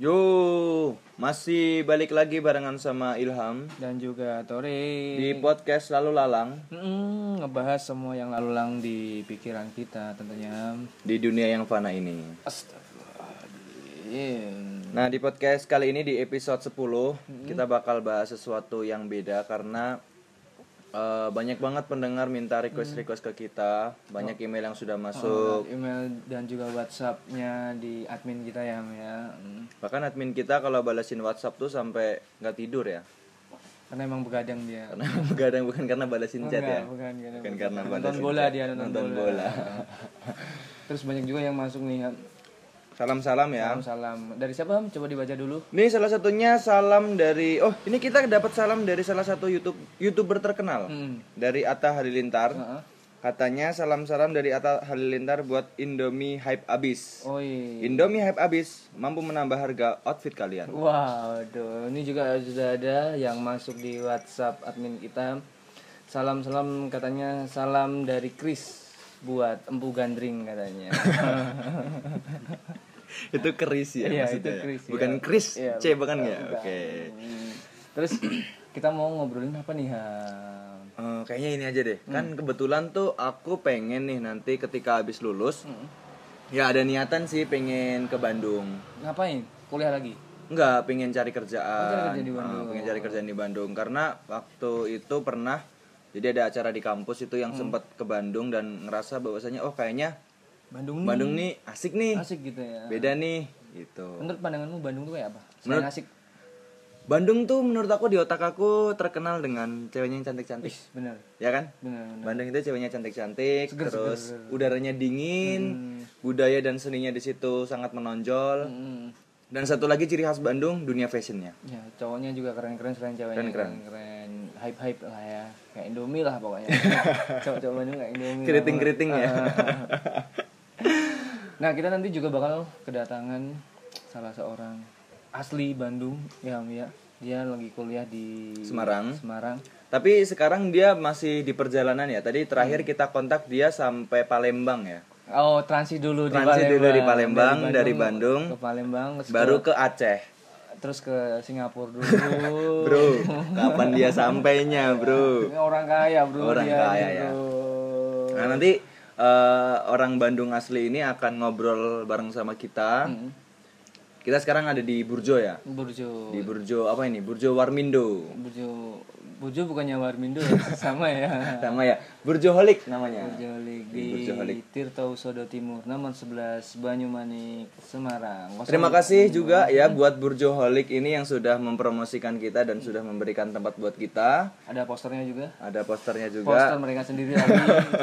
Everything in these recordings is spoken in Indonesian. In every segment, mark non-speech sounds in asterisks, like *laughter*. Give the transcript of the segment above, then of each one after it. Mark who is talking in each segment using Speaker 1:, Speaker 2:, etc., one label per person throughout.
Speaker 1: Yo, masih balik lagi barengan sama Ilham
Speaker 2: dan juga Tore
Speaker 1: di podcast Lalu Lalang
Speaker 2: Mm, ngebahas semua yang lalu lang di pikiran kita tentunya.
Speaker 1: di dunia yang fana ini.
Speaker 2: Astagfirullahaladzim.
Speaker 1: Nah, di podcast kali ini di episode 10 kita bakal bahas sesuatu yang beda karena eh, banyak banget pendengar minta request-request ke kita, banyak email yang sudah masuk.
Speaker 2: Email dan juga WhatsAppnya di admin kita ya, ya. Mm.
Speaker 1: Bahkan admin kita kalau balasin WhatsApp tuh sampai nggak tidur ya.
Speaker 2: Karena emang begadang dia.
Speaker 1: Karena *laughs* begadang bukan karena balasin chat ya.
Speaker 2: Bukan, karena
Speaker 1: Bukan karena
Speaker 2: nonton bola
Speaker 1: chat.
Speaker 2: dia nonton,
Speaker 1: Nonton
Speaker 2: bola.
Speaker 1: bola.
Speaker 2: Terus banyak juga yang masuk nih. Am.
Speaker 1: Salam-salam ya.
Speaker 2: Salam salam. Dari siapa? Coba dibaca dulu.
Speaker 1: Ini salah satunya salam dari oh ini kita dapat salam dari salah satu YouTube youtuber terkenal
Speaker 2: Mm.
Speaker 1: dari Atta Halilintar.
Speaker 2: Heeh.
Speaker 1: Katanya salam-salam dari Atta Halilintar buat Indomie hype abis.
Speaker 2: Oh iya.
Speaker 1: Indomie hype abis mampu menambah harga outfit kalian.
Speaker 2: Waduh, ini juga sudah ada yang masuk di WhatsApp admin kita. Salam-salam katanya salam dari Chris buat Empu Gandring katanya. *laughs* *laughs*
Speaker 1: itu Chris ya
Speaker 2: Iya,
Speaker 1: maksudnya
Speaker 2: itu
Speaker 1: ya?
Speaker 2: Chris,
Speaker 1: Bukan
Speaker 2: iya.
Speaker 1: Chris
Speaker 2: Iya,
Speaker 1: C bukan ya? Oke.
Speaker 2: Hmm. Terus *clears throat* kita mau ngobrolin apa nih, Ham?
Speaker 1: Eh, kayaknya ini aja deh.
Speaker 2: Hmm.
Speaker 1: Kan kebetulan tuh aku pengen nih nanti ketika habis lulus
Speaker 2: Hmm.
Speaker 1: ya ada niatan sih pengen ke Bandung.
Speaker 2: Ngapain? Kuliah lagi?
Speaker 1: Enggak, pengen cari kerjaan.
Speaker 2: Oh, cari kerja di Bandung.
Speaker 1: Ah, pengen cari kerjaan di Bandung karena waktu itu pernah jadi ada acara di kampus itu
Speaker 2: Hmm.
Speaker 1: yang sempat ke Bandung dan ngerasa bahwasanya oh kayaknya
Speaker 2: Bandung nih
Speaker 1: Bandung nih asik nih.
Speaker 2: asik gitu ya.
Speaker 1: Beda nih gitu.
Speaker 2: Menurut pandanganmu Bandung tuh kayak apa? Selain
Speaker 1: Menurut-
Speaker 2: asik.
Speaker 1: Bandung tuh menurut aku di otak aku terkenal dengan ceweknya yang cantik-cantik.
Speaker 2: Ih, bener.
Speaker 1: Ya kan?
Speaker 2: Bener, bener.
Speaker 1: Bandung itu ceweknya cantik-cantik, terus
Speaker 2: seger, seger.
Speaker 1: udaranya dingin,
Speaker 2: Hmm.
Speaker 1: budaya dan seninya di situ sangat menonjol.
Speaker 2: Hmm.
Speaker 1: Dan satu lagi ciri khas Bandung dunia fashionnya.
Speaker 2: Ya, cowoknya juga keren-keren selain ceweknya
Speaker 1: Keren-keren.
Speaker 2: keren Hype-hype lah ya. Kayak Indomie lah pokoknya. *laughs* Cowok-cowok Bandung kayak Indomie.
Speaker 1: Keriting-keriting ya.
Speaker 2: Nah, kita nanti juga bakal kedatangan salah seorang asli Bandung ya, Om, ya. Dia lagi kuliah di
Speaker 1: Semarang.
Speaker 2: Semarang.
Speaker 1: Tapi sekarang dia masih di perjalanan ya. Tadi terakhir kita kontak dia sampai Palembang ya.
Speaker 2: Oh, transit dulu
Speaker 1: Transit
Speaker 2: di
Speaker 1: dulu
Speaker 2: Palembang.
Speaker 1: di Palembang, dari Bandung.
Speaker 2: ke Palembang
Speaker 1: Baru
Speaker 2: ke,
Speaker 1: Aceh.
Speaker 2: terus ke Singapura dulu. *laughs*
Speaker 1: Bro, kapan dia sampainya, Bro?
Speaker 2: Ini orang kaya, Bro.
Speaker 1: Orang
Speaker 2: dia
Speaker 1: kaya,
Speaker 2: nih,
Speaker 1: ya.
Speaker 2: Bro.
Speaker 1: Nah, nanti eh, orang Bandung asli ini akan ngobrol bareng sama kita.
Speaker 2: Hmm.
Speaker 1: Kita sekarang ada di Burjo ya.
Speaker 2: Burjo.
Speaker 1: Di Burjo apa ini? Burjo Warmindo.
Speaker 2: Burjo. Burjo bukannya Warmindo ya? *laughs* sama ya.
Speaker 1: Sama ya. Burjo Holik namanya.
Speaker 2: Burjolik
Speaker 1: Di Burjolik.
Speaker 2: Tirta Usodo Timur, nomor 11 Banyumanik, Semarang. Kosong-
Speaker 1: Terima kasih juga ya buat Burjo Holik ini yang sudah mempromosikan kita dan sudah memberikan tempat buat kita.
Speaker 2: Ada posternya juga.
Speaker 1: Ada posternya
Speaker 2: Poster
Speaker 1: juga.
Speaker 2: mereka sendiri lagi.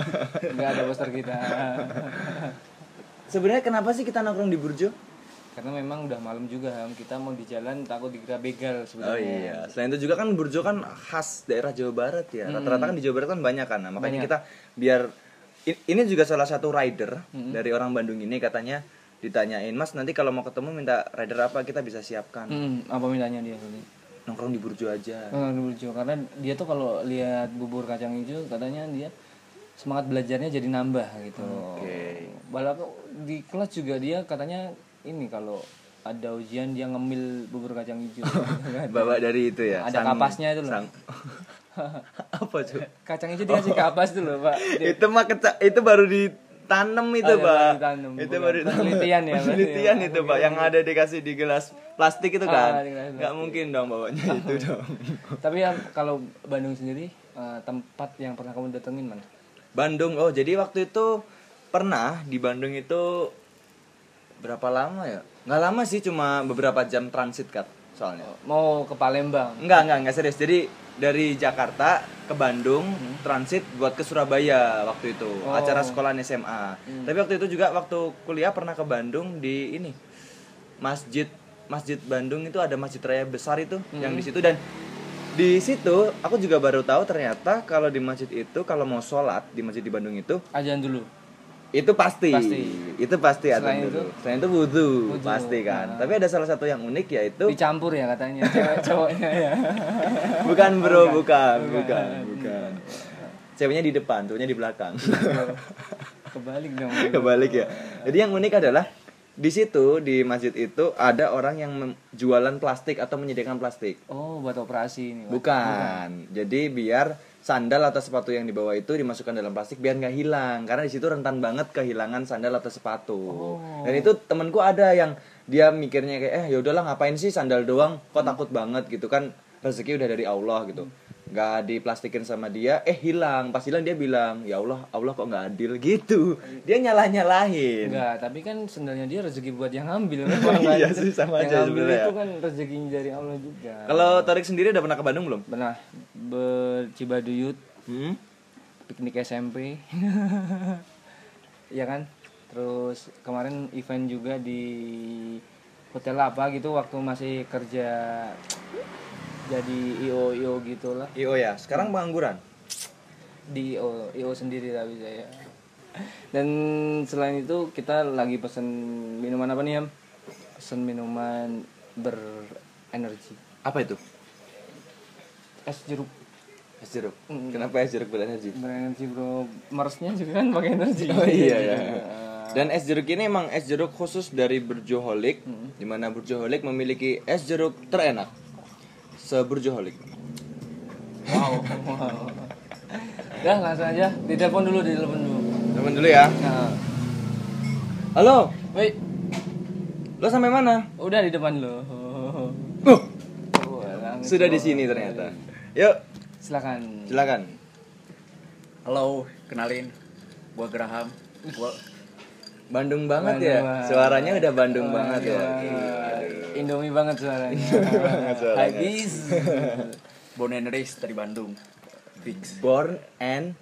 Speaker 2: *laughs* Enggak ada poster kita.
Speaker 1: Sebenarnya kenapa sih kita nongkrong di Burjo?
Speaker 2: Karena memang udah malam juga, Ham. kita mau di jalan takut dikira begal
Speaker 1: Oh
Speaker 2: sebenarnya.
Speaker 1: iya, selain itu juga kan Burjo kan khas daerah Jawa Barat ya. Rata-rata kan di Jawa Barat kan banyak kan. Nah, makanya kita biar ini juga salah satu rider dari orang Bandung ini katanya ditanyain, "Mas, nanti kalau mau ketemu minta rider apa kita bisa siapkan."
Speaker 2: Hmm, apa mintanya dia tadi?
Speaker 1: Nongkrong di Burjo aja.
Speaker 2: Oh, di Burjo. karena dia tuh kalau lihat bubur kacang hijau katanya dia semangat belajarnya jadi nambah gitu.
Speaker 1: Oke.
Speaker 2: Balap di kelas juga dia katanya ini kalau ada ujian dia ngemil bubur kacang hijau. kan. *laughs*
Speaker 1: Bawa dari itu ya.
Speaker 2: Ada kapasnya itu loh.
Speaker 1: sang- *laughs* apa cuy?
Speaker 2: kacang hijau dikasih kapas tuh loh, Pak. Dia- *laughs*
Speaker 1: itu mah keca- itu baru ditanam itu,
Speaker 2: Oh,
Speaker 1: Pak.
Speaker 2: baru ditanam.
Speaker 1: Itu
Speaker 2: Bukan
Speaker 1: baru ditanam.
Speaker 2: penelitian ya, berarti
Speaker 1: Penelitian
Speaker 2: ya.
Speaker 1: itu, Pak. Yang ada dikasih di gelas plastik itu kan.
Speaker 2: Ah, di gelas
Speaker 1: Nggak mungkin dong bawanya itu dong.
Speaker 2: Tapi ya kalau Bandung sendiri eh, tempat yang pernah kamu datengin mana?
Speaker 1: Bandung. Oh, jadi waktu itu pernah di Bandung itu berapa lama ya? Nggak lama sih, cuma beberapa jam transit kan soalnya.
Speaker 2: Mau ke Palembang.
Speaker 1: Enggak, enggak, enggak serius. Jadi dari Jakarta ke Bandung
Speaker 2: Hmm.
Speaker 1: transit buat ke Surabaya waktu itu
Speaker 2: Oh.
Speaker 1: acara sekolahan SMA.
Speaker 2: Hmm.
Speaker 1: Tapi waktu itu juga waktu kuliah pernah ke Bandung di ini masjid masjid Bandung itu ada masjid raya besar itu yang
Speaker 2: Hmm.
Speaker 1: di situ dan di situ aku juga baru tahu ternyata kalau di masjid itu kalau mau sholat di masjid di Bandung itu
Speaker 2: Ajan dulu.
Speaker 1: Itu pasti,
Speaker 2: Pasti.
Speaker 1: itu pasti ada
Speaker 2: Selain
Speaker 1: dulu.
Speaker 2: itu?
Speaker 1: Selain itu wudhu,
Speaker 2: Wudhu.
Speaker 1: pasti kan.
Speaker 2: Nah.
Speaker 1: Tapi ada salah satu yang unik yaitu
Speaker 2: Dicampur ya katanya cewek *laughs* cowoknya ya.
Speaker 1: bukan bro,
Speaker 2: Bukan.
Speaker 1: bukan, bukan, bukan. Ceweknya di depan, cowoknya di belakang.
Speaker 2: Kebalik dong. *laughs*
Speaker 1: Kebalik ya. Jadi yang unik adalah di situ di masjid itu ada orang yang jualan plastik atau menyediakan plastik.
Speaker 2: Oh, buat operasi ini. Pak.
Speaker 1: Bukan. Jadi biar sandal atau sepatu yang dibawa itu dimasukkan dalam plastik biar nggak hilang karena di situ rentan banget kehilangan sandal atau sepatu.
Speaker 2: Oh.
Speaker 1: Dan itu temenku ada yang dia mikirnya kayak eh ya udahlah ngapain sih sandal doang kok
Speaker 2: Hmm.
Speaker 1: takut banget gitu kan rezeki udah dari Allah gitu. nggak diplastikin sama dia eh hilang pas hilang dia bilang ya Allah Allah kok nggak adil *laughs* gitu dia nyalah nyalahin
Speaker 2: Enggak, tapi kan sendalnya dia rezeki buat yang ngambil *laughs* memang kan.
Speaker 1: Iya sih, sama
Speaker 2: yang
Speaker 1: aja sebenarnya.
Speaker 2: itu kan rezekinya dari Allah juga.
Speaker 1: kalau Torik sendiri udah pernah ke Bandung belum
Speaker 2: pernah bercibaduyut.
Speaker 1: Hmm?
Speaker 2: piknik SMP *laughs* Iya kan? Terus kemarin event juga di hotel apa gitu waktu masih kerja jadi io io gitulah.
Speaker 1: IO ya? Sekarang pengangguran?
Speaker 2: Di io io sendiri tapi saya dan selain itu kita lagi pesen minuman apa nih Ham? pesen minuman berenergi.
Speaker 1: Apa itu?
Speaker 2: Es jeruk
Speaker 1: es jeruk
Speaker 2: Hmm.
Speaker 1: kenapa es jeruk berenergi
Speaker 2: berenergi bro meresnya juga kan pakai energi
Speaker 1: Oh iya ya. Dan es jeruk ini emang es jeruk khusus dari Burjoholik, di mana Burjoholik memiliki es jeruk terenak. Seburjoholik.
Speaker 2: wow, wow. Dah langsung aja ditelepon dulu ditelepon dulu
Speaker 1: Teman dulu ya.
Speaker 2: nah
Speaker 1: Halo,
Speaker 2: wait
Speaker 1: lo sampai mana?
Speaker 2: udah di depan lo
Speaker 1: Uh, sudah di sini ternyata. Yuk,
Speaker 2: silakan
Speaker 1: silakan.
Speaker 3: Halo, kenalin. Gua Graham. Gua
Speaker 1: Bandung banget
Speaker 2: Bandung
Speaker 1: ya.
Speaker 2: banget.
Speaker 1: Suaranya udah Bandung banget ya.
Speaker 2: Wah, Indomie banget suaranya *laughs*
Speaker 1: banget suaranya.
Speaker 2: habis *laughs*
Speaker 3: born and raised dari Bandung. Fix.
Speaker 1: Born and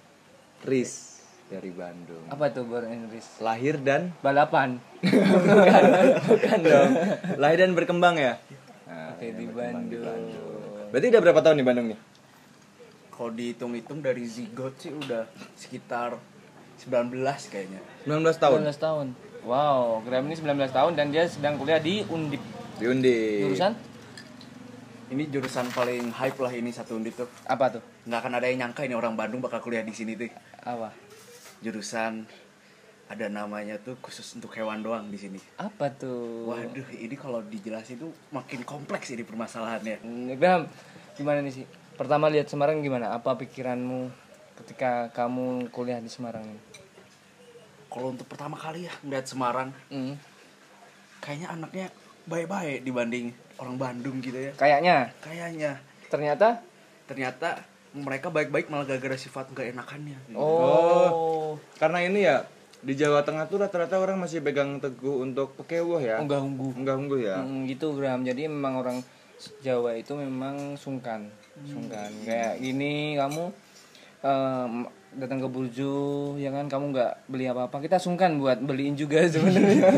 Speaker 1: raised dari Bandung.
Speaker 2: apa tuh Born and Raised?
Speaker 1: Lahir dan
Speaker 2: balapan *laughs*
Speaker 1: bukan dong. Lahir dan berkembang ya. Nah,
Speaker 2: oke di Bandung
Speaker 1: Berarti udah berapa tahun di Bandung nih?
Speaker 3: Kalau dihitung-hitung dari zigot sih udah sekitar 19 kayaknya.
Speaker 1: 19 tahun.
Speaker 2: 19 tahun wow Graham ini 19 tahun dan dia sedang kuliah di Undip
Speaker 1: Diundi.
Speaker 2: jurusan
Speaker 3: Ini jurusan paling hype lah ini satu undip tuh.
Speaker 2: apa tuh
Speaker 3: Nggak akan ada yang nyangka ini orang Bandung bakal kuliah di sini tuh.
Speaker 2: apa
Speaker 3: Jurusan ada namanya tuh khusus untuk hewan doang di sini.
Speaker 2: apa tuh
Speaker 3: Waduh, ini kalau dijelasin tuh makin kompleks ini permasalahannya.
Speaker 2: Hmm, Graham gimana nih sih pertama lihat Semarang gimana? Apa pikiranmu ketika kamu kuliah di Semarang
Speaker 3: Kalau untuk pertama kali ya ngeliat Semarang,
Speaker 2: Hmm,
Speaker 3: kayaknya anaknya baik-baik dibanding orang Bandung gitu ya.
Speaker 2: kayaknya?
Speaker 3: Kayaknya.
Speaker 2: Ternyata?
Speaker 3: Ternyata mereka baik-baik malah gara-gara sifat nggak enakannya.
Speaker 2: oh,
Speaker 1: Karena ini ya di Jawa Tengah tuh rata-rata orang masih pegang teguh untuk pekewuh ya.
Speaker 2: unggah ungguh.
Speaker 1: Enggak ungguh ya.
Speaker 2: Hmm, gitu Graham jadi memang orang Jawa itu memang sungkan sungkan. Kayak gini kamu em, datang ke burju ya kan? Kamu nggak beli apa apa kita sungkan buat beliin juga sebenarnya. *laughs*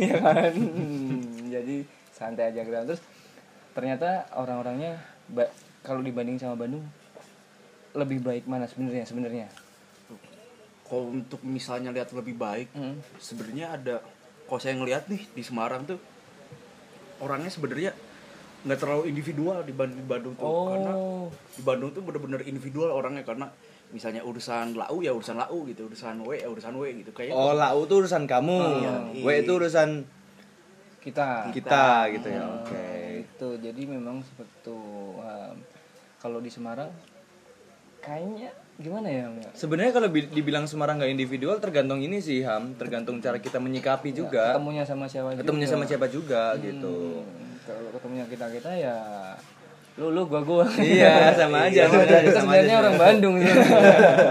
Speaker 2: Ya kan? Jadi santai aja Graham terus ternyata orang-orangnya kalau dibanding sama Bandung lebih baik mana sebenarnya sebenarnya?
Speaker 3: Kalau untuk misalnya lihat lebih baik,
Speaker 2: Hmm.
Speaker 3: sebenarnya ada kalau saya ngelihat nih di Semarang tuh orangnya sebenarnya nggak terlalu individual dibanding di Bandung tuh karena
Speaker 2: oh
Speaker 3: di Bandung tuh bener-bener individual orangnya karena misalnya urusan lau ya urusan lau gitu urusan w ya urusan w gitu kayak
Speaker 1: Oh, lau tuh urusan kamu.
Speaker 3: Iya.
Speaker 1: W itu urusan
Speaker 2: kita
Speaker 1: kita gitu ya.
Speaker 2: Oh,
Speaker 1: Oke.
Speaker 2: itu jadi memang seperti Um, kalau di Semarang kayaknya gimana ya ya?
Speaker 1: Sebenarnya kalau bi- dibilang Semarang nggak individual tergantung ini sih Ham, tergantung cara kita menyikapi juga.
Speaker 2: ketemunya sama siapa
Speaker 1: Ketemunya
Speaker 2: juga.
Speaker 1: sama siapa juga gitu.
Speaker 2: Hmm, kalau ketemunya kita kita ya lu lu gua gua
Speaker 1: Iya, sama *laughs* aja. sama aja,
Speaker 2: kita
Speaker 1: sama
Speaker 2: sebenarnya
Speaker 1: aja.
Speaker 2: orang Bandung gitu.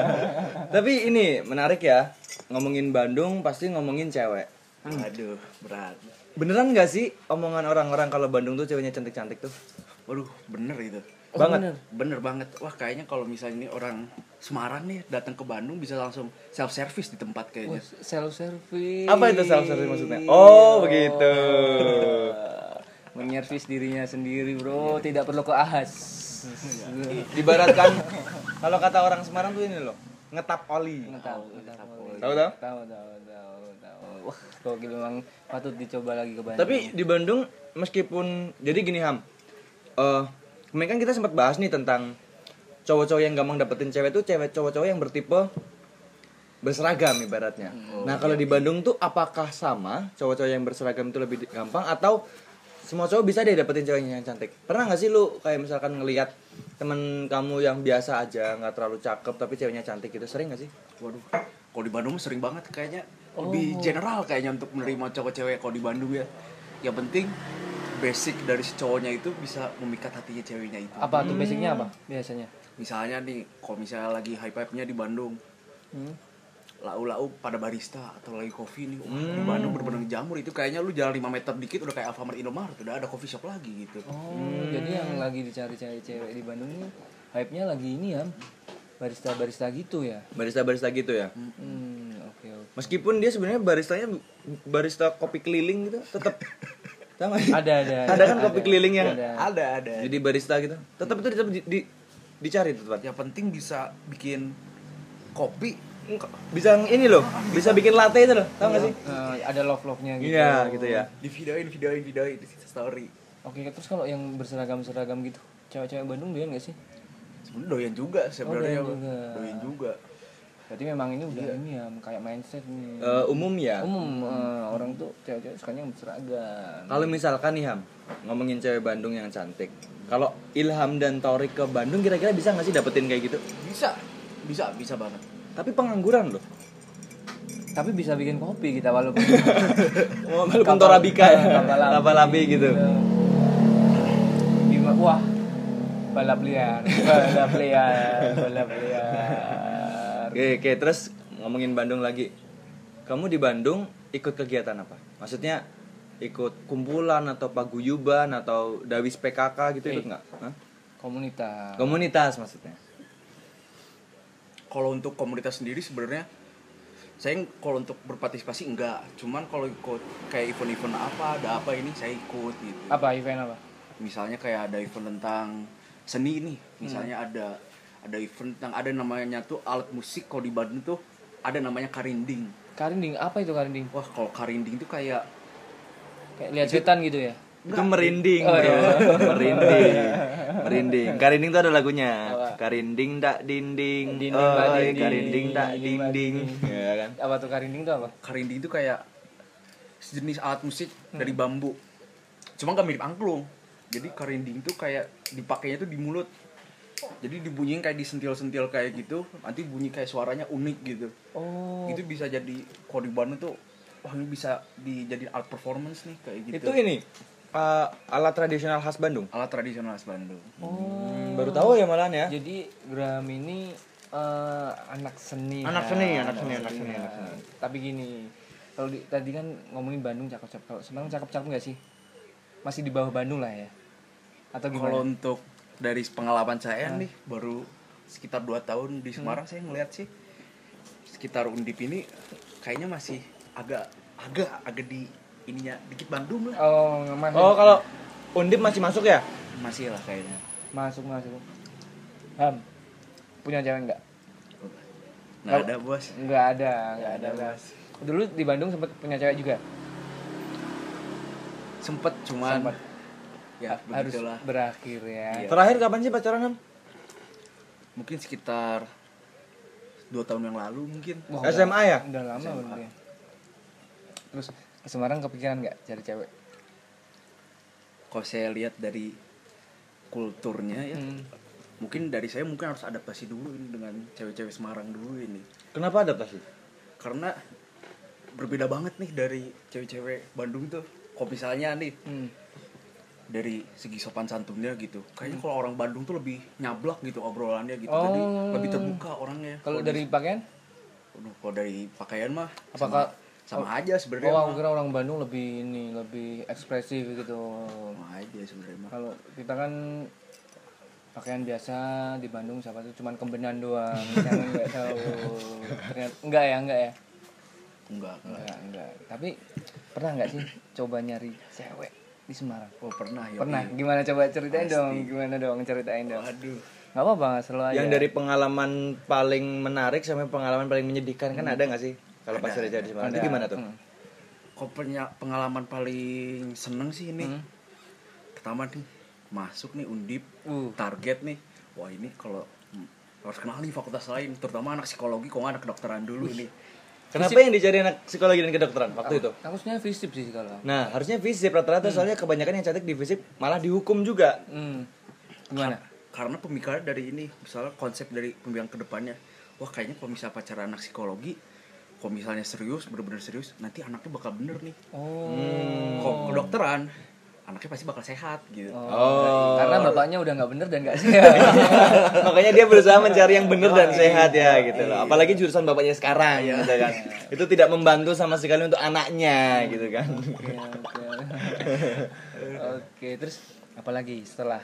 Speaker 2: *laughs*
Speaker 1: Tapi ini menarik ya. Ngomongin Bandung pasti ngomongin cewek.
Speaker 3: aduh berat
Speaker 1: Beneran nggak sih omongan orang-orang kalau Bandung tuh ceweknya cantik-cantik tuh?
Speaker 3: waduh bener itu
Speaker 2: Oh,
Speaker 1: Banget.
Speaker 2: bener.
Speaker 3: bener banget wah kayaknya kalau misalnya ini orang Semarang nih datang ke Bandung bisa langsung self service di tempat kayaknya
Speaker 2: self service
Speaker 1: Apa itu self service maksudnya? Oh, begitu. *laughs*
Speaker 2: menyervis dirinya sendiri bro tidak perlu ke ahas
Speaker 1: Ibaratkan kalau kata orang Semarang tuh ini loh, ngetap oli.
Speaker 2: tahu
Speaker 1: Tahu tahu?
Speaker 2: tahu tahu tahu tahu wah gokil memang patut dicoba lagi ke Bandung
Speaker 1: Tapi di Bandung meskipun jadi gini Ham. Eh, kemarin kan kita sempat bahas nih tentang cowok-cowok yang gampang dapetin cewek tuh cewek cowok-cowok yang bertipe berseragam ibaratnya. nah kalau di Bandung tuh apakah sama cowok-cowok yang berseragam itu lebih gampang atau semua cowok bisa deh dapetin ceweknya yang cantik? Pernah nggak sih lu kayak misalkan ngelihat temen kamu yang biasa aja nggak terlalu cakep tapi ceweknya cantik gitu sering nggak sih?
Speaker 3: Waduh, kalau di Bandung sering banget kayaknya lebih general kayaknya untuk menerima cowok cewek kalau di Bandung ya. Yang penting basic dari si cowoknya itu bisa memikat hatinya ceweknya itu.
Speaker 2: Apa tuh basicnya apa biasanya?
Speaker 3: Misalnya nih, kalau misalnya lagi high pipe-nya di Bandung,
Speaker 2: Hmm.
Speaker 3: lau-lau pada barista atau lagi kopi nih, wah di Bandung bener-bener jamur itu kayaknya lu jalan 5 meter dikit udah kayak Alfamart Indomaret, udah ada coffee shop lagi gitu.
Speaker 2: Oh, jadi yang lagi dicari-cari cewek di Bandung ini hype-nya lagi ini ya. Barista-barista gitu ya.
Speaker 1: Barista-barista gitu ya.
Speaker 2: Hmm, oke.
Speaker 1: Meskipun dia sebenarnya baristanya barista kopi keliling gitu, tetap *laughs* sama
Speaker 2: Ada ada. *laughs*
Speaker 1: Ada kan kopi keliling yang
Speaker 2: Ada.
Speaker 3: Ada, ada.
Speaker 1: jadi barista gitu. Tetap itu tetap di, di- dicari tuh tempat.
Speaker 3: Yang penting bisa bikin kopi
Speaker 1: Bisa ini loh, bisa bikin latte itu loh, tau gak sih?
Speaker 2: Eh, ada love love-nya gitu.
Speaker 1: Iya, gitu ya.
Speaker 3: di videoin, videoin, videoin di story.
Speaker 2: Oke, terus kalau yang berseragam-seragam gitu, cewek-cewek Bandung doyan gak sih?
Speaker 3: Sebenarnya doyan juga sebenarnya.
Speaker 2: doyan juga.
Speaker 3: doyan juga.
Speaker 2: Berarti memang ini udah ini ya, kayak mindset nih.
Speaker 1: Eh, umum ya.
Speaker 2: Umum eh, orang tuh cewek-cewek sukanya yang berseragam.
Speaker 1: Kalau misalkan nih Ham, ngomongin cewek Bandung yang cantik. Kalau Ilham dan Torik ke Bandung kira-kira bisa nggak sih dapetin kayak gitu?
Speaker 3: Bisa, bisa, bisa banget.
Speaker 1: Tapi pengangguran loh.
Speaker 2: Tapi bisa bikin kopi kita walaupun *laughs*
Speaker 1: Walaupun Torabika ya,
Speaker 2: kapal labi.
Speaker 1: kapal labi gitu.
Speaker 2: Bima, wah balap liar, *laughs* balap liar, balap liar.
Speaker 1: Oke, oke, terus ngomongin Bandung lagi. Kamu di Bandung ikut kegiatan apa? Maksudnya ikut kumpulan atau paguyuban atau dawis PKK gitu ikut
Speaker 2: Eh.
Speaker 1: nggak? Hah?
Speaker 2: Komunitas.
Speaker 1: Komunitas maksudnya.
Speaker 3: Kalau untuk komunitas sendiri sebenarnya saya kalau untuk berpartisipasi enggak, cuman kalau ikut kayak event-event apa, ada apa ini saya ikut gitu.
Speaker 2: Apa event apa?
Speaker 3: Misalnya kayak ada event tentang seni nih, misalnya ada ada event tentang ada namanya tuh alat musik kalau di Bandung tuh ada namanya karinding.
Speaker 2: Karinding, apa itu karinding?
Speaker 3: Wah, kalau karinding tuh kayak
Speaker 2: Kayak lihat setan gitu ya?
Speaker 1: itu merinding
Speaker 2: Oh,
Speaker 1: bro
Speaker 2: iya. *laughs*
Speaker 1: merinding *laughs* merinding karinding itu ada lagunya
Speaker 2: Apa?
Speaker 1: karinding tak dinding
Speaker 2: Dinding,
Speaker 1: oh
Speaker 2: tak dinding.
Speaker 1: karinding tak
Speaker 2: Dinding,
Speaker 1: dinding ya kan
Speaker 2: Apa tuh karinding itu apa?
Speaker 3: karinding itu kayak sejenis alat musik dari bambu. Cuma nggak mirip angklung. Jadi karinding tuh kayak dipakainya tuh di mulut. Jadi dibunyiin kayak disentil-sentil kayak gitu, nanti bunyi kayak suaranya unik gitu.
Speaker 2: Oh.
Speaker 3: Itu bisa jadi Bandung tuh wah ini bisa dijadiin alat performance nih kayak gitu.
Speaker 1: itu ini uh, alat tradisional khas Bandung
Speaker 3: alat tradisional khas Bandung.
Speaker 2: Oh.
Speaker 1: Hmm, baru tahu ya malahan ya
Speaker 2: Jadi Gram ini eh, anak seni.
Speaker 1: Anak seni, anak seni, anak seni, anak seni.
Speaker 2: Tapi gini, kalau di- tadi kan ngomongin Bandung cakep-cakep. Kalau Semarang cakep-cakep nggak sih? Masih di bawah Bandung lah ya. Atau gimana?
Speaker 3: Kalau untuk dari pengalaman saya nih baru sekitar 2 tahun di Semarang saya ngeliat sih sekitar Undip ini kayaknya masih agak agak agak di ininya dikit Bandung lah.
Speaker 2: Oh, masuk.
Speaker 1: oh kalau undip masih masuk ya
Speaker 3: Masih lah kayaknya.
Speaker 2: masuk masuk. Ham. Punya cewek nggak?
Speaker 3: Nggak ada bos.
Speaker 2: Nggak ada, nggak ada.
Speaker 3: bos.
Speaker 2: Dulu di Bandung sempat punya cewek juga.
Speaker 3: Sempet cuman
Speaker 2: Sempet.
Speaker 3: Ya
Speaker 2: Harus
Speaker 3: begitulah.
Speaker 2: berakhir ya.
Speaker 3: Iya.
Speaker 1: terakhir kapan sih pacaran Ham?
Speaker 3: Mungkin sekitar dua tahun yang lalu mungkin.
Speaker 2: Wah,
Speaker 1: SMA ya?
Speaker 2: Udah lama
Speaker 3: SMA.
Speaker 2: berarti ya. Terus ke Semarang kepikiran nggak cari cewek?
Speaker 3: Kalau saya lihat dari kulturnya ya,
Speaker 2: Hmm.
Speaker 3: mungkin dari saya mungkin harus adaptasi dulu ini dengan cewek-cewek Semarang dulu ini.
Speaker 1: kenapa adaptasi
Speaker 3: karena berbeda banget nih dari cewek-cewek Bandung tuh kok misalnya nih
Speaker 2: Hmm.
Speaker 3: Dari segi sopan santunnya gitu kayaknya kalau orang Bandung tuh lebih nyablak gitu obrolannya gitu jadi
Speaker 2: Oh.
Speaker 3: lebih terbuka orangnya
Speaker 2: Kalau dari pakaian?
Speaker 3: Kalau dari pakaian mah
Speaker 2: Apakah-
Speaker 3: sama, sama aja sebenarnya
Speaker 2: Oh, aku kira orang Bandung lebih ini, lebih ekspresif gitu.
Speaker 3: sama aja sebenarnya
Speaker 2: Kalau kita kan pakaian biasa di Bandung siapa tuh cuman kembenan doang, *laughs* jangan nggak tahu. Ternyata enggak ya, enggak ya.
Speaker 3: enggak enggak
Speaker 2: Enggak, enggak. Tapi pernah nggak sih coba nyari cewek di Semarang?
Speaker 3: oh pernah ya
Speaker 2: Pernah. Gimana coba ceritain
Speaker 3: Pasti.
Speaker 2: dong, gimana dong ceritain dong.
Speaker 3: aduh
Speaker 2: Nggak apa-apa, nggak selalu aja.
Speaker 1: yang dari pengalaman paling menarik sampai pengalaman paling menyedihkan kan ada nggak sih kalau pas
Speaker 3: Ada,
Speaker 1: di Semarang
Speaker 2: Ada.
Speaker 1: itu gimana tuh
Speaker 2: Hmm.
Speaker 3: kok pengalaman paling seneng sih ini
Speaker 2: Hmm.
Speaker 3: pertama nih masuk nih undip
Speaker 2: Uh.
Speaker 3: target nih wah ini kalau harus kenal nih fakultas lain terutama anak psikologi kok nggak anak kedokteran dulu nih
Speaker 1: Kenapa yang dicari anak psikologi dan kedokteran waktu itu?
Speaker 2: Aku sebenarnya visip sih kalau.
Speaker 1: Nah, harusnya fisip rata-rata soalnya kebanyakan yang cantik di fisip malah dihukum juga.
Speaker 2: Hmm. Gimana?
Speaker 3: karena pemikiran dari ini misalnya konsep dari pembimbingan ke depannya wah kayaknya kalau misalnya pacaran anak psikologi kalau misalnya serius bener-bener serius nanti anaknya bakal bener nih
Speaker 2: Oh.
Speaker 3: kok kedokteran anaknya pasti bakal sehat gitu
Speaker 1: Oh.
Speaker 2: Karena bapaknya udah nggak bener dan nggak *laughs* sehat.
Speaker 1: Makanya dia berusaha mencari yang benar dan sehat ya gitu loh. Apalagi jurusan bapaknya sekarang gitu kan. Itu tidak membantu sama sekali untuk anaknya gitu kan.
Speaker 2: Oke, oke. Oke, terus apalagi setelah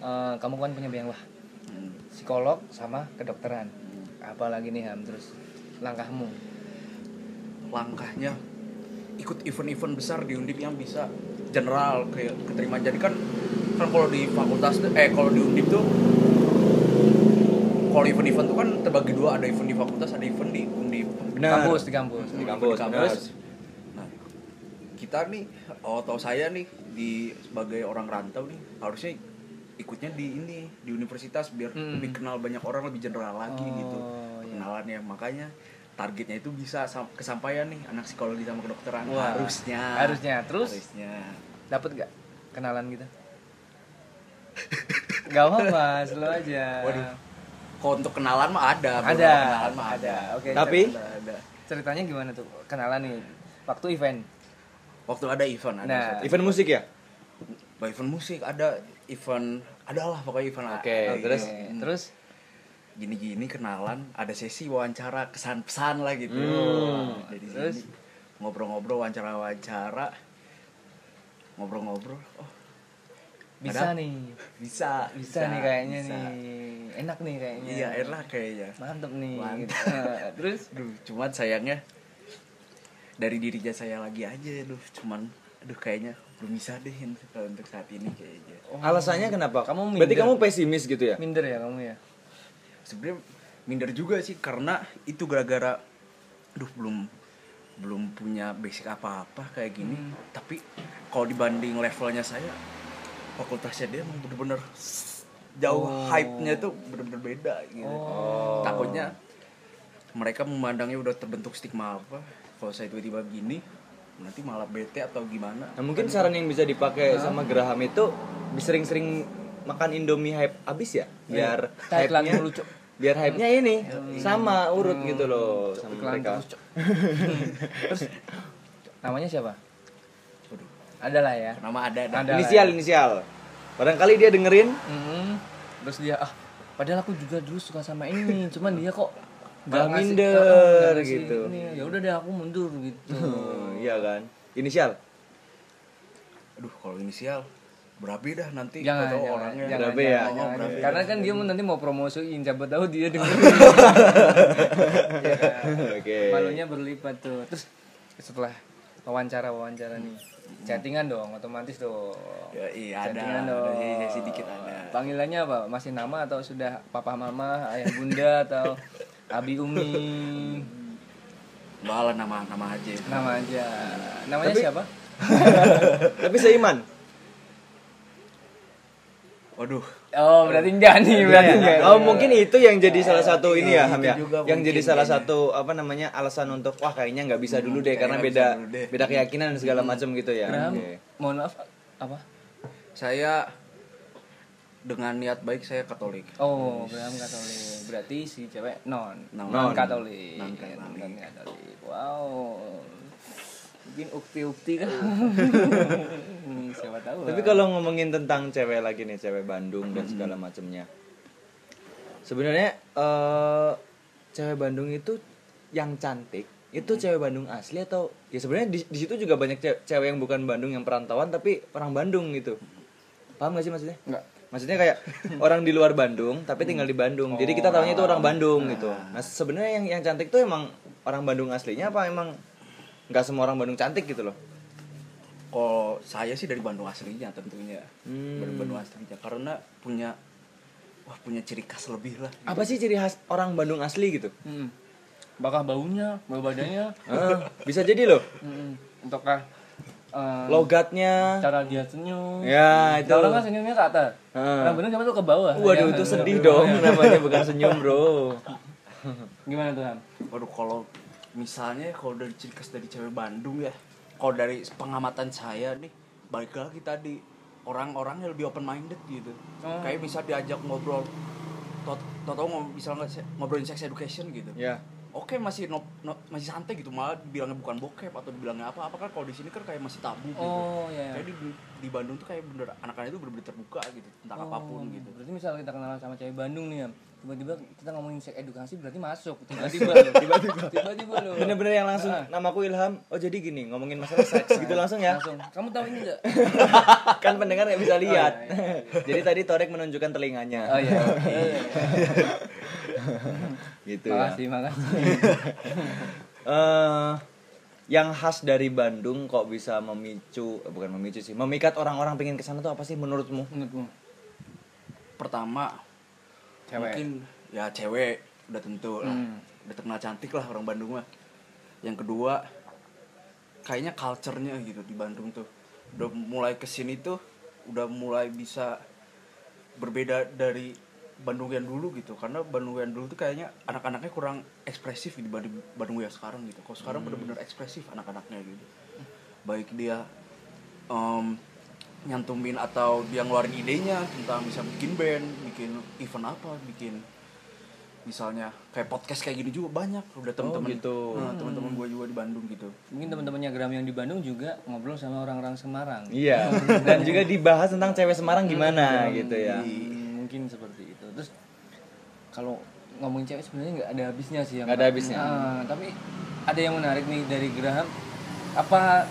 Speaker 2: eh, kamu kan punya bidang wah psikolog sama kedokteran. Apalagi nih Ham terus langkahmu.
Speaker 3: langkahnya ikut event-event besar di undip yang bisa general kayak keterima jadi kan kan kalau di fakultas tuh eh kalau di undip tuh kalau event-event tuh kan terbagi dua ada event di fakultas ada event di undip
Speaker 1: Benar.
Speaker 2: Kampus di kampus.
Speaker 1: Di kampus, benar.
Speaker 3: Nah, kita nih, oh atau saya nih di sebagai orang rantau nih harusnya ikutnya di ini di universitas biar
Speaker 2: Hmm.
Speaker 3: lebih kenal banyak orang lebih general lagi
Speaker 2: Oh,
Speaker 3: gitu
Speaker 2: iya.
Speaker 3: kenalannya makanya targetnya itu bisa sam- kesampaian nih anak psikologi sama kedokteran
Speaker 2: Wah,
Speaker 3: harusnya
Speaker 2: harusnya. Terus?
Speaker 3: harusnya
Speaker 2: Dapat nggak kenalan gitu? Gak apa-apa, *laughs* slow aja.
Speaker 3: Waduh. kalau untuk kenalan mah ada
Speaker 2: Ada,
Speaker 3: kenalan mah ada,
Speaker 2: ada. Oke.
Speaker 1: Tapi
Speaker 3: ada, ada.
Speaker 2: Ceritanya gimana tuh kenalan nih? Waktu event.
Speaker 3: waktu ada event ada
Speaker 2: Nah.
Speaker 1: event musik ya?
Speaker 3: Bah, event musik ada event ada lah pokoknya event lah.
Speaker 1: Oke,
Speaker 3: Oke,
Speaker 1: terus?
Speaker 2: Terus
Speaker 3: gini-gini kenalan ada sesi wawancara kesan pesan lah gitu
Speaker 1: Hmm.
Speaker 3: jadi
Speaker 2: Terus?
Speaker 3: sini ngobrol-ngobrol wawancara wawancara ngobrol-ngobrol oh
Speaker 2: bisa
Speaker 3: Ada?
Speaker 2: nih.
Speaker 3: bisa
Speaker 2: Bisa, nih kayaknya
Speaker 3: bisa.
Speaker 2: nih. Enak nih kayaknya.
Speaker 3: iya enak kayaknya
Speaker 2: Mantep nih.
Speaker 3: Mantep.
Speaker 2: gitu. *laughs* Terus
Speaker 3: aduh cuman sayangnya dari dirinya saya lagi aja aduh cuman aduh kayaknya belum bisa deh untuk saat ini kayaknya
Speaker 1: Alasannya kenapa?
Speaker 2: Kamu
Speaker 1: Berarti
Speaker 2: minder.
Speaker 1: kamu pesimis gitu ya?
Speaker 2: minder ya kamu ya?
Speaker 3: Sebenarnya minder juga sih karena itu gara-gara aduh belum belum punya basic apa-apa kayak gini
Speaker 2: Hmm.
Speaker 3: tapi kalau dibanding levelnya saya fakultasnya dia emang bener-bener jauh
Speaker 2: Oh.
Speaker 3: hype-nya tuh bener-bener beda gitu
Speaker 2: Oh.
Speaker 3: takutnya mereka memandangnya udah terbentuk stigma apa kalau saya tiba-tiba gini nanti malah bete atau gimana
Speaker 1: Nah, mungkin saran yang bisa dipakai sama Graham itu sering-sering makan Indomie hype abis ya, biar
Speaker 2: iklan
Speaker 1: hype-nya
Speaker 2: dulu, Cok.
Speaker 1: Biar hype-nya ini sama urut gitu loh sama mereka.
Speaker 2: terus. *laughs* Terus namanya siapa? Ada lah ya.
Speaker 3: nama ada ada,
Speaker 2: Ada.
Speaker 1: Inisial inisial. Barangkali dia dengerin.
Speaker 2: Hmm. Terus dia ah padahal aku juga dulu suka sama ini, *laughs* cuman dia kok ngasih-
Speaker 1: minder,
Speaker 2: ngasih
Speaker 1: gitu.
Speaker 2: Ya udah deh aku mundur gitu. *laughs*
Speaker 1: Iya kan? Inisial.
Speaker 3: aduh kalau inisial berabe dah nanti
Speaker 2: Jangan, jangan,
Speaker 3: orangnya
Speaker 2: jangan,
Speaker 1: Berabe ya?
Speaker 2: jangan,
Speaker 3: Oh, berabe.
Speaker 2: Karena kan dia mau nanti mau promosiin, siapa tahu dia *laughs* denger. Iya kan? *laughs*
Speaker 1: Oke.
Speaker 2: Malunya berlipat tuh. Terus setelah wawancara wawancara nih, chattingan dong, otomatis dong.
Speaker 3: Ya, iya ada,
Speaker 2: Chattingan
Speaker 3: ada
Speaker 2: dong.
Speaker 3: sesi- sesi dikit ada.
Speaker 2: Panggilannya apa? Masih nama atau sudah papa mama, ayah bunda atau abi umi?
Speaker 3: Bahala nama nama aja.
Speaker 2: Nama aja. Namanya
Speaker 1: Tapi-
Speaker 2: siapa? *laughs*
Speaker 1: Tapi seiman.
Speaker 3: Waduh,
Speaker 2: Oh, berarti enggak nih, berarti enggak.
Speaker 1: Oh mungkin itu yang jadi salah satu ini ya
Speaker 3: Itu
Speaker 1: Ham ya. Yang jadi salah
Speaker 3: kayaknya.
Speaker 1: satu apa namanya alasan untuk wah kayaknya nggak bisa dulu deh karena beda beda keyakinan dan segala macam gitu ya.
Speaker 2: Mohon maaf apa?
Speaker 3: saya dengan niat baik saya Katolik.
Speaker 2: Oh, Katolik. Berarti si cewek non,
Speaker 3: Non.
Speaker 2: Non Katolik.
Speaker 3: Non Katolik.
Speaker 2: Wow. Mungkin ukti-ukti kan. *laughs* Hmm, Siapa tahu.
Speaker 1: Tapi kalau ngomongin tentang cewek lagi nih, cewek Bandung dan segala macamnya. Sebenarnya eh cewek Bandung itu yang cantik itu cewek Bandung asli atau ya sebenarnya di, di situ juga banyak ce- cewek yang bukan Bandung yang perantauan tapi orang Bandung gitu. Paham gak sih maksudnya?
Speaker 2: enggak.
Speaker 1: Maksudnya kayak *laughs* orang di luar Bandung tapi tinggal di Bandung. Jadi kita tahunya itu orang Bandung gitu. Nah, sebenarnya yang yang cantik tuh emang orang Bandung aslinya apa emang nggak semua orang Bandung cantik gitu loh.
Speaker 3: Kalau saya sih dari Bandung aslinya tentunya.
Speaker 1: Hmm.
Speaker 3: Dari Bandung aslinya karena punya wah punya ciri khas lebih lah.
Speaker 1: Apa sih ciri khas orang Bandung asli gitu?
Speaker 2: Hmm. Bakal baunya, bau badannya.
Speaker 1: Ah, *laughs* bisa jadi loh.
Speaker 2: Hmm. Entahkah eh,
Speaker 1: logatnya
Speaker 2: cara dia senyum
Speaker 1: ya itu
Speaker 2: orang kan senyumnya ke atas
Speaker 1: Heeh.
Speaker 2: orang bener cuma tuh ke bawah
Speaker 1: waduh
Speaker 2: Ya,
Speaker 1: itu
Speaker 2: ke
Speaker 1: sedih dong namanya bukan senyum bro
Speaker 2: gimana tuh Ham
Speaker 3: Waduh kalau misalnya kalau dari ciri khas dari cewek Bandung ya, kalau dari pengamatan saya nih, balik lagi tadi orang-orangnya lebih open minded gitu.
Speaker 2: Oh.
Speaker 3: Kayak bisa diajak ngobrol, tau tau misalnya se- ngobrolin sex education gitu.
Speaker 1: ya
Speaker 3: Oke masih no, no- masih santai gitu malah dibilangnya bukan bokep atau dibilangnya apa apa kan kalau di sini kan kayak masih tabu gitu.
Speaker 2: oh ya
Speaker 3: Kayak di, di Bandung tuh kayak bener anak-anak itu bener-bener terbuka gitu tentang apa pun gitu.
Speaker 2: Oh, berarti misal kita kenal sama cewek Bandung nih Ham tiba-tiba kita ngomongin seks edukasi berarti masuk. Tiba-tiba loh tiba-tiba. Tiba-tiba loh
Speaker 1: bener-bener yang langsung namaku Ilham. Oh jadi gini ngomongin masalah seks gitu langsung ya?
Speaker 2: Langsung. Kamu tahu ini enggak *laughs*
Speaker 1: kan pendengar nggak bisa lihat. jadi tadi Torek menunjukkan telinganya.
Speaker 2: Oh iya iya *laughs*
Speaker 1: gitu ya.
Speaker 2: Makasih makasih. *laughs*
Speaker 1: Eh yang khas dari Bandung kok bisa memicu eh, bukan memicu sih memikat orang-orang pengen ke sana tuh apa sih menurutmu?
Speaker 2: Menurutmu?
Speaker 3: Pertama
Speaker 2: Cewek.
Speaker 3: mungkin ya cewek udah tentu lah.
Speaker 2: Hmm.
Speaker 3: Udah terkenal cantik lah orang Bandung mah. Yang kedua kayaknya culture-nya gitu di Bandung tuh. Udah mulai ke sini tuh udah mulai bisa berbeda dari Bandung yang dulu gitu karena Bandung yang dulu tuh kayaknya anak-anaknya kurang ekspresif dibanding Bandung yang sekarang gitu. Kalau sekarang bener-bener ekspresif anak-anaknya gitu. Baik dia em, nyantumin atau dia ngeluarin idenya tentang bisa bikin band, bikin event apa, bikin misalnya kayak podcast kayak gini juga banyak. Udah temen-temen
Speaker 1: gitu.
Speaker 3: Nah, temen-temen gue juga di Bandung gitu.
Speaker 2: Mungkin teman-temannya Gram yang di Bandung juga ngobrol sama orang-orang Semarang.
Speaker 1: Iya. *laughs* Dan juga dibahas tentang cewek Semarang gimana gitu ya.
Speaker 2: Hmm, mungkin seperti itu. Terus kalau ngomongin cewek sebenarnya nggak ada habisnya sih
Speaker 1: Nggak ada habisnya.
Speaker 2: Ah, tapi ada yang menarik nih dari Graham. Apa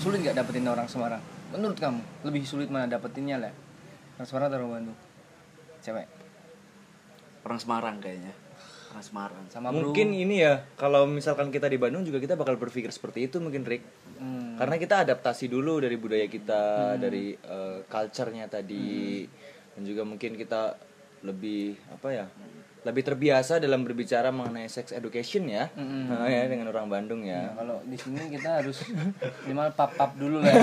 Speaker 2: sulit nggak dapetin orang Semarang menurut kamu lebih sulit mana dapetinnya lah orang Semarang atau orang Bandung? Cewek.
Speaker 3: Orang Semarang kayaknya. Orang Semarang.
Speaker 2: Sama bro.
Speaker 1: Mungkin ini ya kalau misalkan kita di Bandung juga kita bakal berpikir seperti itu mungkin Rick.
Speaker 2: Hmm,
Speaker 1: karena kita adaptasi dulu dari budaya kita dari eh, culture-nya tadi. Dan juga mungkin kita lebih apa ya lebih terbiasa dalam berbicara mengenai sex education ya. Nah, ya dengan orang Bandung ya.
Speaker 2: Nah, kalau di sini kita harus *laughs* minimal pap pap dulu lah *laughs*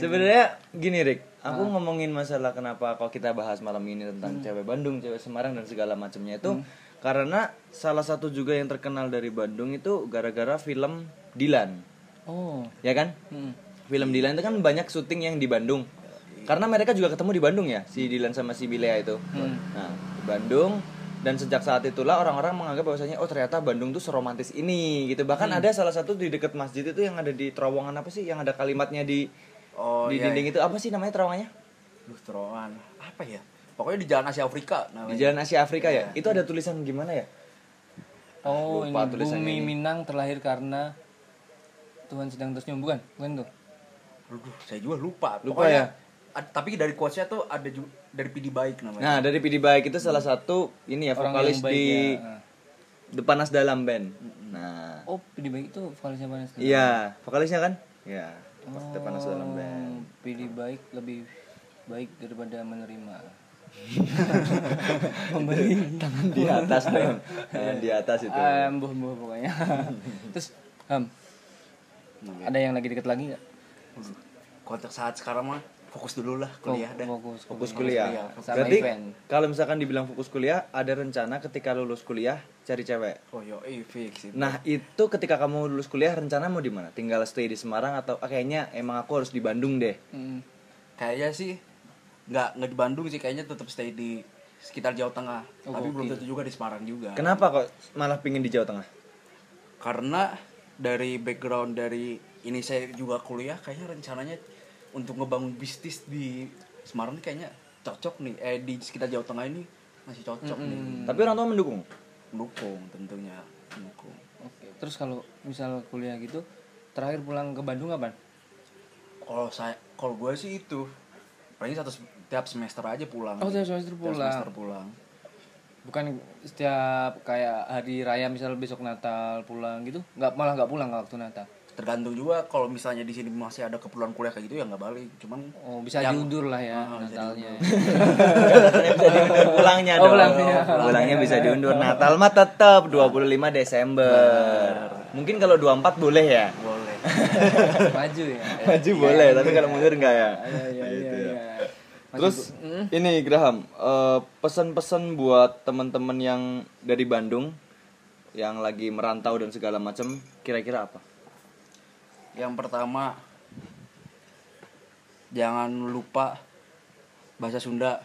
Speaker 1: sebenarnya gini Rick aku ngomongin masalah kenapa kalau kita bahas malam ini tentang cewek Bandung cewek Semarang dan segala macamnya itu karena salah satu juga yang terkenal dari Bandung itu gara-gara film Dilan.
Speaker 2: Oh.
Speaker 1: Ya kan?
Speaker 2: Hmm.
Speaker 1: film Dilan itu kan banyak syuting yang di Bandung karena mereka juga ketemu di Bandung ya si Dilan sama si Bilea itu. Nah di Bandung dan sejak saat itulah orang-orang menganggap bahwasanya oh ternyata Bandung tuh seromantis ini gitu. Bahkan ada salah satu di dekat masjid itu yang ada di terowongan apa sih? Yang ada kalimatnya di
Speaker 3: oh
Speaker 1: di
Speaker 3: iya,
Speaker 1: dinding itu. Apa sih namanya terowongannya?
Speaker 3: Duh, terowongan. Apa ya? Pokoknya di Jalan Asia Afrika
Speaker 1: di
Speaker 3: namanya
Speaker 1: Jalan Asia Afrika ya? Itu ada tulisan gimana ya?
Speaker 2: Oh
Speaker 1: Lupa
Speaker 2: ini bumi
Speaker 1: ini.
Speaker 2: Minang terlahir karena Tuhan sedang tersenyum. Bukan? Bukan tuh?
Speaker 3: Aduh, saya juga lupa.
Speaker 1: Lupa
Speaker 3: Pokoknya
Speaker 1: ya?
Speaker 3: Ad- tapi dari quotesnya tuh ada juga dari PD Baik namanya.
Speaker 1: Nah dari PD Baik itu salah satu ini ya
Speaker 2: Orang
Speaker 1: vokalis
Speaker 2: baik
Speaker 1: di
Speaker 2: ya.
Speaker 1: Depanas Dalam Band. Nah.
Speaker 2: Oh pilih baik itu vokalisnya Vanessa
Speaker 1: iya vokalisnya kan? Ya
Speaker 2: oh,
Speaker 1: Depanas Dalam Band.
Speaker 2: Pilih baik lebih baik daripada menerima. *laughs* Memberi
Speaker 1: tangan di atas dong. Tangan di atas itu.
Speaker 2: Ah, embuh embuh pokoknya. *laughs* Terus ham ada yang lagi deket lagi nggak?
Speaker 3: Konteks saat sekarang mah fokus dulu lah kuliah dah.
Speaker 2: fokus
Speaker 1: fokus
Speaker 3: kuliah.
Speaker 1: kuliah
Speaker 2: Sama
Speaker 1: berarti kalau misalkan dibilang fokus kuliah ada rencana ketika lulus kuliah cari cewek?
Speaker 3: Oh yo eh, fix itu
Speaker 1: nah itu ketika kamu lulus kuliah rencana mau di mana? Tinggal stay di Semarang atau ah, kayaknya emang aku harus di Bandung deh.
Speaker 2: Hmm.
Speaker 3: kayaknya sih nggak nggak di Bandung sih kayaknya tetap stay di sekitar Jawa Tengah.
Speaker 2: Oh,
Speaker 3: tapi belum
Speaker 2: gokil.
Speaker 3: tentu juga di Semarang juga.
Speaker 1: Kenapa kok malah pingin di Jawa Tengah?
Speaker 3: Karena dari background dari ini saya juga kuliah kayaknya rencananya untuk ngebangun bisnis di Semarang ini kayaknya cocok nih. Eh di sekitar Jawa Tengah ini masih cocok nih.
Speaker 1: Tapi orang tua mendukung?
Speaker 3: Mendukung tentunya mendukung.
Speaker 2: Oke terus kalau misal kuliah gitu terakhir pulang ke Bandung kapan?
Speaker 3: Kalau saya kalau gue sih itu paling satu tiap semester aja pulang.
Speaker 2: Oh tiap semester
Speaker 3: Tiap
Speaker 2: pulang.
Speaker 3: semester pulang.
Speaker 2: Bukan setiap kayak hari raya misal besok Natal pulang gitu nggak malah nggak pulang waktu Natal
Speaker 3: tergantung juga kalau misalnya di sini masih ada keperluan kuliah kayak gitu ya nggak balik cuman
Speaker 2: oh bisa
Speaker 3: Yang-
Speaker 2: diundur lah ya
Speaker 3: bisa
Speaker 2: Natalnya
Speaker 1: Katanya bisa diundur *laughs* pulangnya
Speaker 2: Oh,
Speaker 1: dong
Speaker 2: pulangnya.
Speaker 1: pulangnya bisa diundur Natal mah tetap 25 Desember mungkin kalau 24 boleh ya
Speaker 3: boleh *laughs*
Speaker 2: maju ya
Speaker 1: Maju boleh, tapi kalau mundur enggak ya.
Speaker 2: iya iya iya
Speaker 1: Gitu ya.
Speaker 2: iya. Maju,
Speaker 1: Terus
Speaker 2: Bu.
Speaker 1: ini Graham, eh, pesan-pesan buat teman-teman yang dari Bandung yang lagi merantau dan segala macam, kira-kira apa?
Speaker 3: Yang pertama jangan lupa bahasa Sunda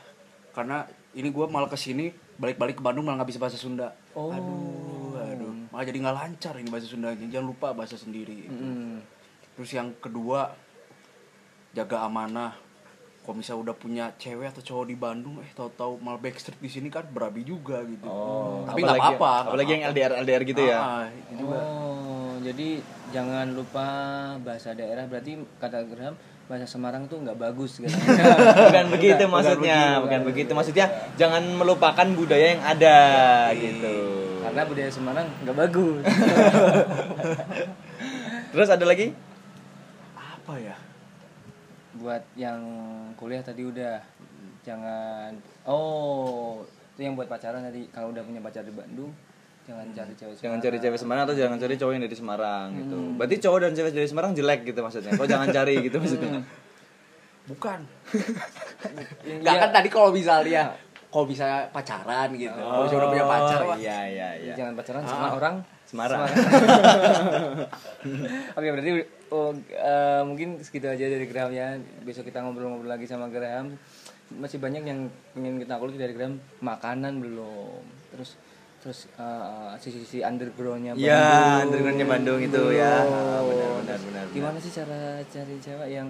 Speaker 3: karena ini gue malah ke sini balik-balik ke Bandung malah nggak bisa bahasa Sunda.
Speaker 2: Oh.
Speaker 3: Aduh, aduh, malah jadi nggak lancar ini bahasa Sunda. Jangan lupa bahasa sendiri.
Speaker 2: Mm.
Speaker 3: Terus yang kedua jaga amanah. Kalau misalnya udah punya cewek atau cowok di Bandung, eh tahu-tahu malah backstreet di sini kan berabi juga gitu. Tapi nggak
Speaker 1: apalagi-
Speaker 3: apa-apa. nggak
Speaker 1: Apalagi yang
Speaker 3: apa-apa.
Speaker 1: LDR LDR gitu ya.
Speaker 3: Ah, itu juga.
Speaker 2: Oh, jadi jangan lupa bahasa daerah berarti kata Graham bahasa Semarang tuh nggak bagus gitu. *laughs*
Speaker 1: bukan begitu maksudnya, bukan begitu maksudnya. Jangan melupakan budaya yang ada gitu.
Speaker 2: Karena budaya Semarang nggak bagus. *laughs*
Speaker 1: Terus ada lagi?
Speaker 3: Apa ya?
Speaker 2: buat yang kuliah tadi udah jangan oh itu yang buat pacaran tadi kalau udah punya pacar di Bandung jangan cari cewek
Speaker 1: Jangan
Speaker 2: Semarang.
Speaker 1: cari cewek Semarang atau jangan cari cowok yang dari Semarang gitu. Berarti cowok dan cewek dari Semarang jelek gitu maksudnya. Kok jangan cari gitu *laughs* maksudnya.
Speaker 3: Bukan. *laughs*
Speaker 2: Yang
Speaker 3: Enggak
Speaker 2: dia-
Speaker 3: kan tadi kalau misalnya kalau bisa pacaran gitu. Kalau misalnya udah punya pacar
Speaker 1: Oh. Iya iya iya.
Speaker 2: jangan pacaran sama orang
Speaker 1: Semarang. *laughs*
Speaker 2: Oke berarti oh, eh, mungkin segitu aja dari Graham ya. Besok kita ngobrol-ngobrol lagi sama Graham. Masih banyak yang pengen kita kulik dari Graham. Makanan belum. Terus terus eh, sisi-sisi undergroundnya Bandung.
Speaker 1: Iya, undergroundnya Bandung itu ya.
Speaker 2: Belum.
Speaker 1: Benar benar benar.
Speaker 2: Gimana sih cara cari cewek yang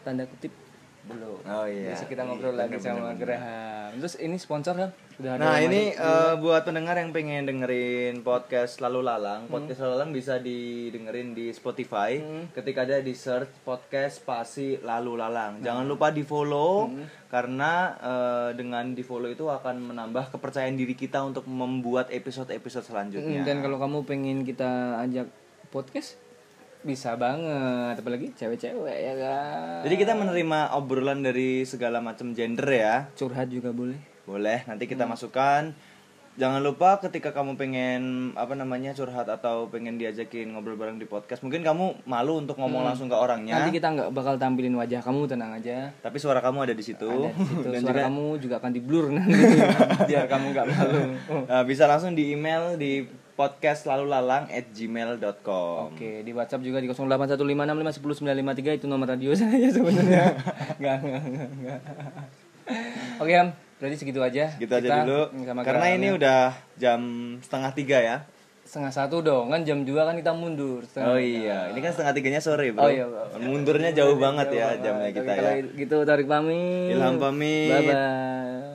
Speaker 2: tanda kutip belum?
Speaker 1: Oh, iya.
Speaker 2: Besok kita ngobrol lagi sama Graham. Terus ini sponsor kan? Udah
Speaker 1: Nah ini eh, buat pendengar yang pengen dengerin podcast Lalu Lalang Podcast Lalu Lalang bisa didengerin di Spotify. Ketika ada di search podcast spasi Lalu Lalang. Jangan lupa di follow Karena eh, dengan di follow itu akan menambah kepercayaan diri kita Untuk membuat episode-episode selanjutnya.
Speaker 2: Mm, Dan kalau kamu pengen kita ajak podcast bisa banget apalagi cewek-cewek ya kan.
Speaker 1: Jadi kita menerima obrolan dari segala macam gender ya
Speaker 2: curhat juga boleh.
Speaker 1: Boleh, nanti kita masukkan. Jangan lupa ketika kamu pengen apa namanya curhat atau pengen diajakin ngobrol bareng di podcast, mungkin kamu malu untuk ngomong langsung ke orangnya,
Speaker 2: Nanti kita nggak bakal tampilin wajah kamu tenang aja.
Speaker 1: tapi suara kamu ada di situ.
Speaker 2: Ada di situ. *laughs*
Speaker 1: Dan
Speaker 2: Suara
Speaker 1: juga
Speaker 2: kamu juga akan di blur nanti *laughs* biar kamu nggak malu.
Speaker 1: uh, *laughs* bisa langsung di email di podcast lalu lalang at gmail.com.
Speaker 2: Oke, di WhatsApp juga di 0815651093 itu nomor radio *laughs* saya sebenarnya. Enggak, enggak, enggak. Oke, Am. Berarti segitu aja.
Speaker 1: Gitu aja
Speaker 2: Kita
Speaker 1: dulu.
Speaker 2: sama
Speaker 1: Karena ini
Speaker 2: ya.
Speaker 1: udah jam setengah tiga ya.
Speaker 2: setengah satu dong, kan jam 2 kan kita mundur. Setengah
Speaker 1: Oh
Speaker 2: tiga.
Speaker 1: iya, ini kan setengah tiganya sore bro.
Speaker 2: Oh iya, bro.
Speaker 1: Mundurnya jauh banget ya jamnya kita ya.
Speaker 2: gitu tarik pamit.
Speaker 1: Ilham pamit.
Speaker 2: Bye bye.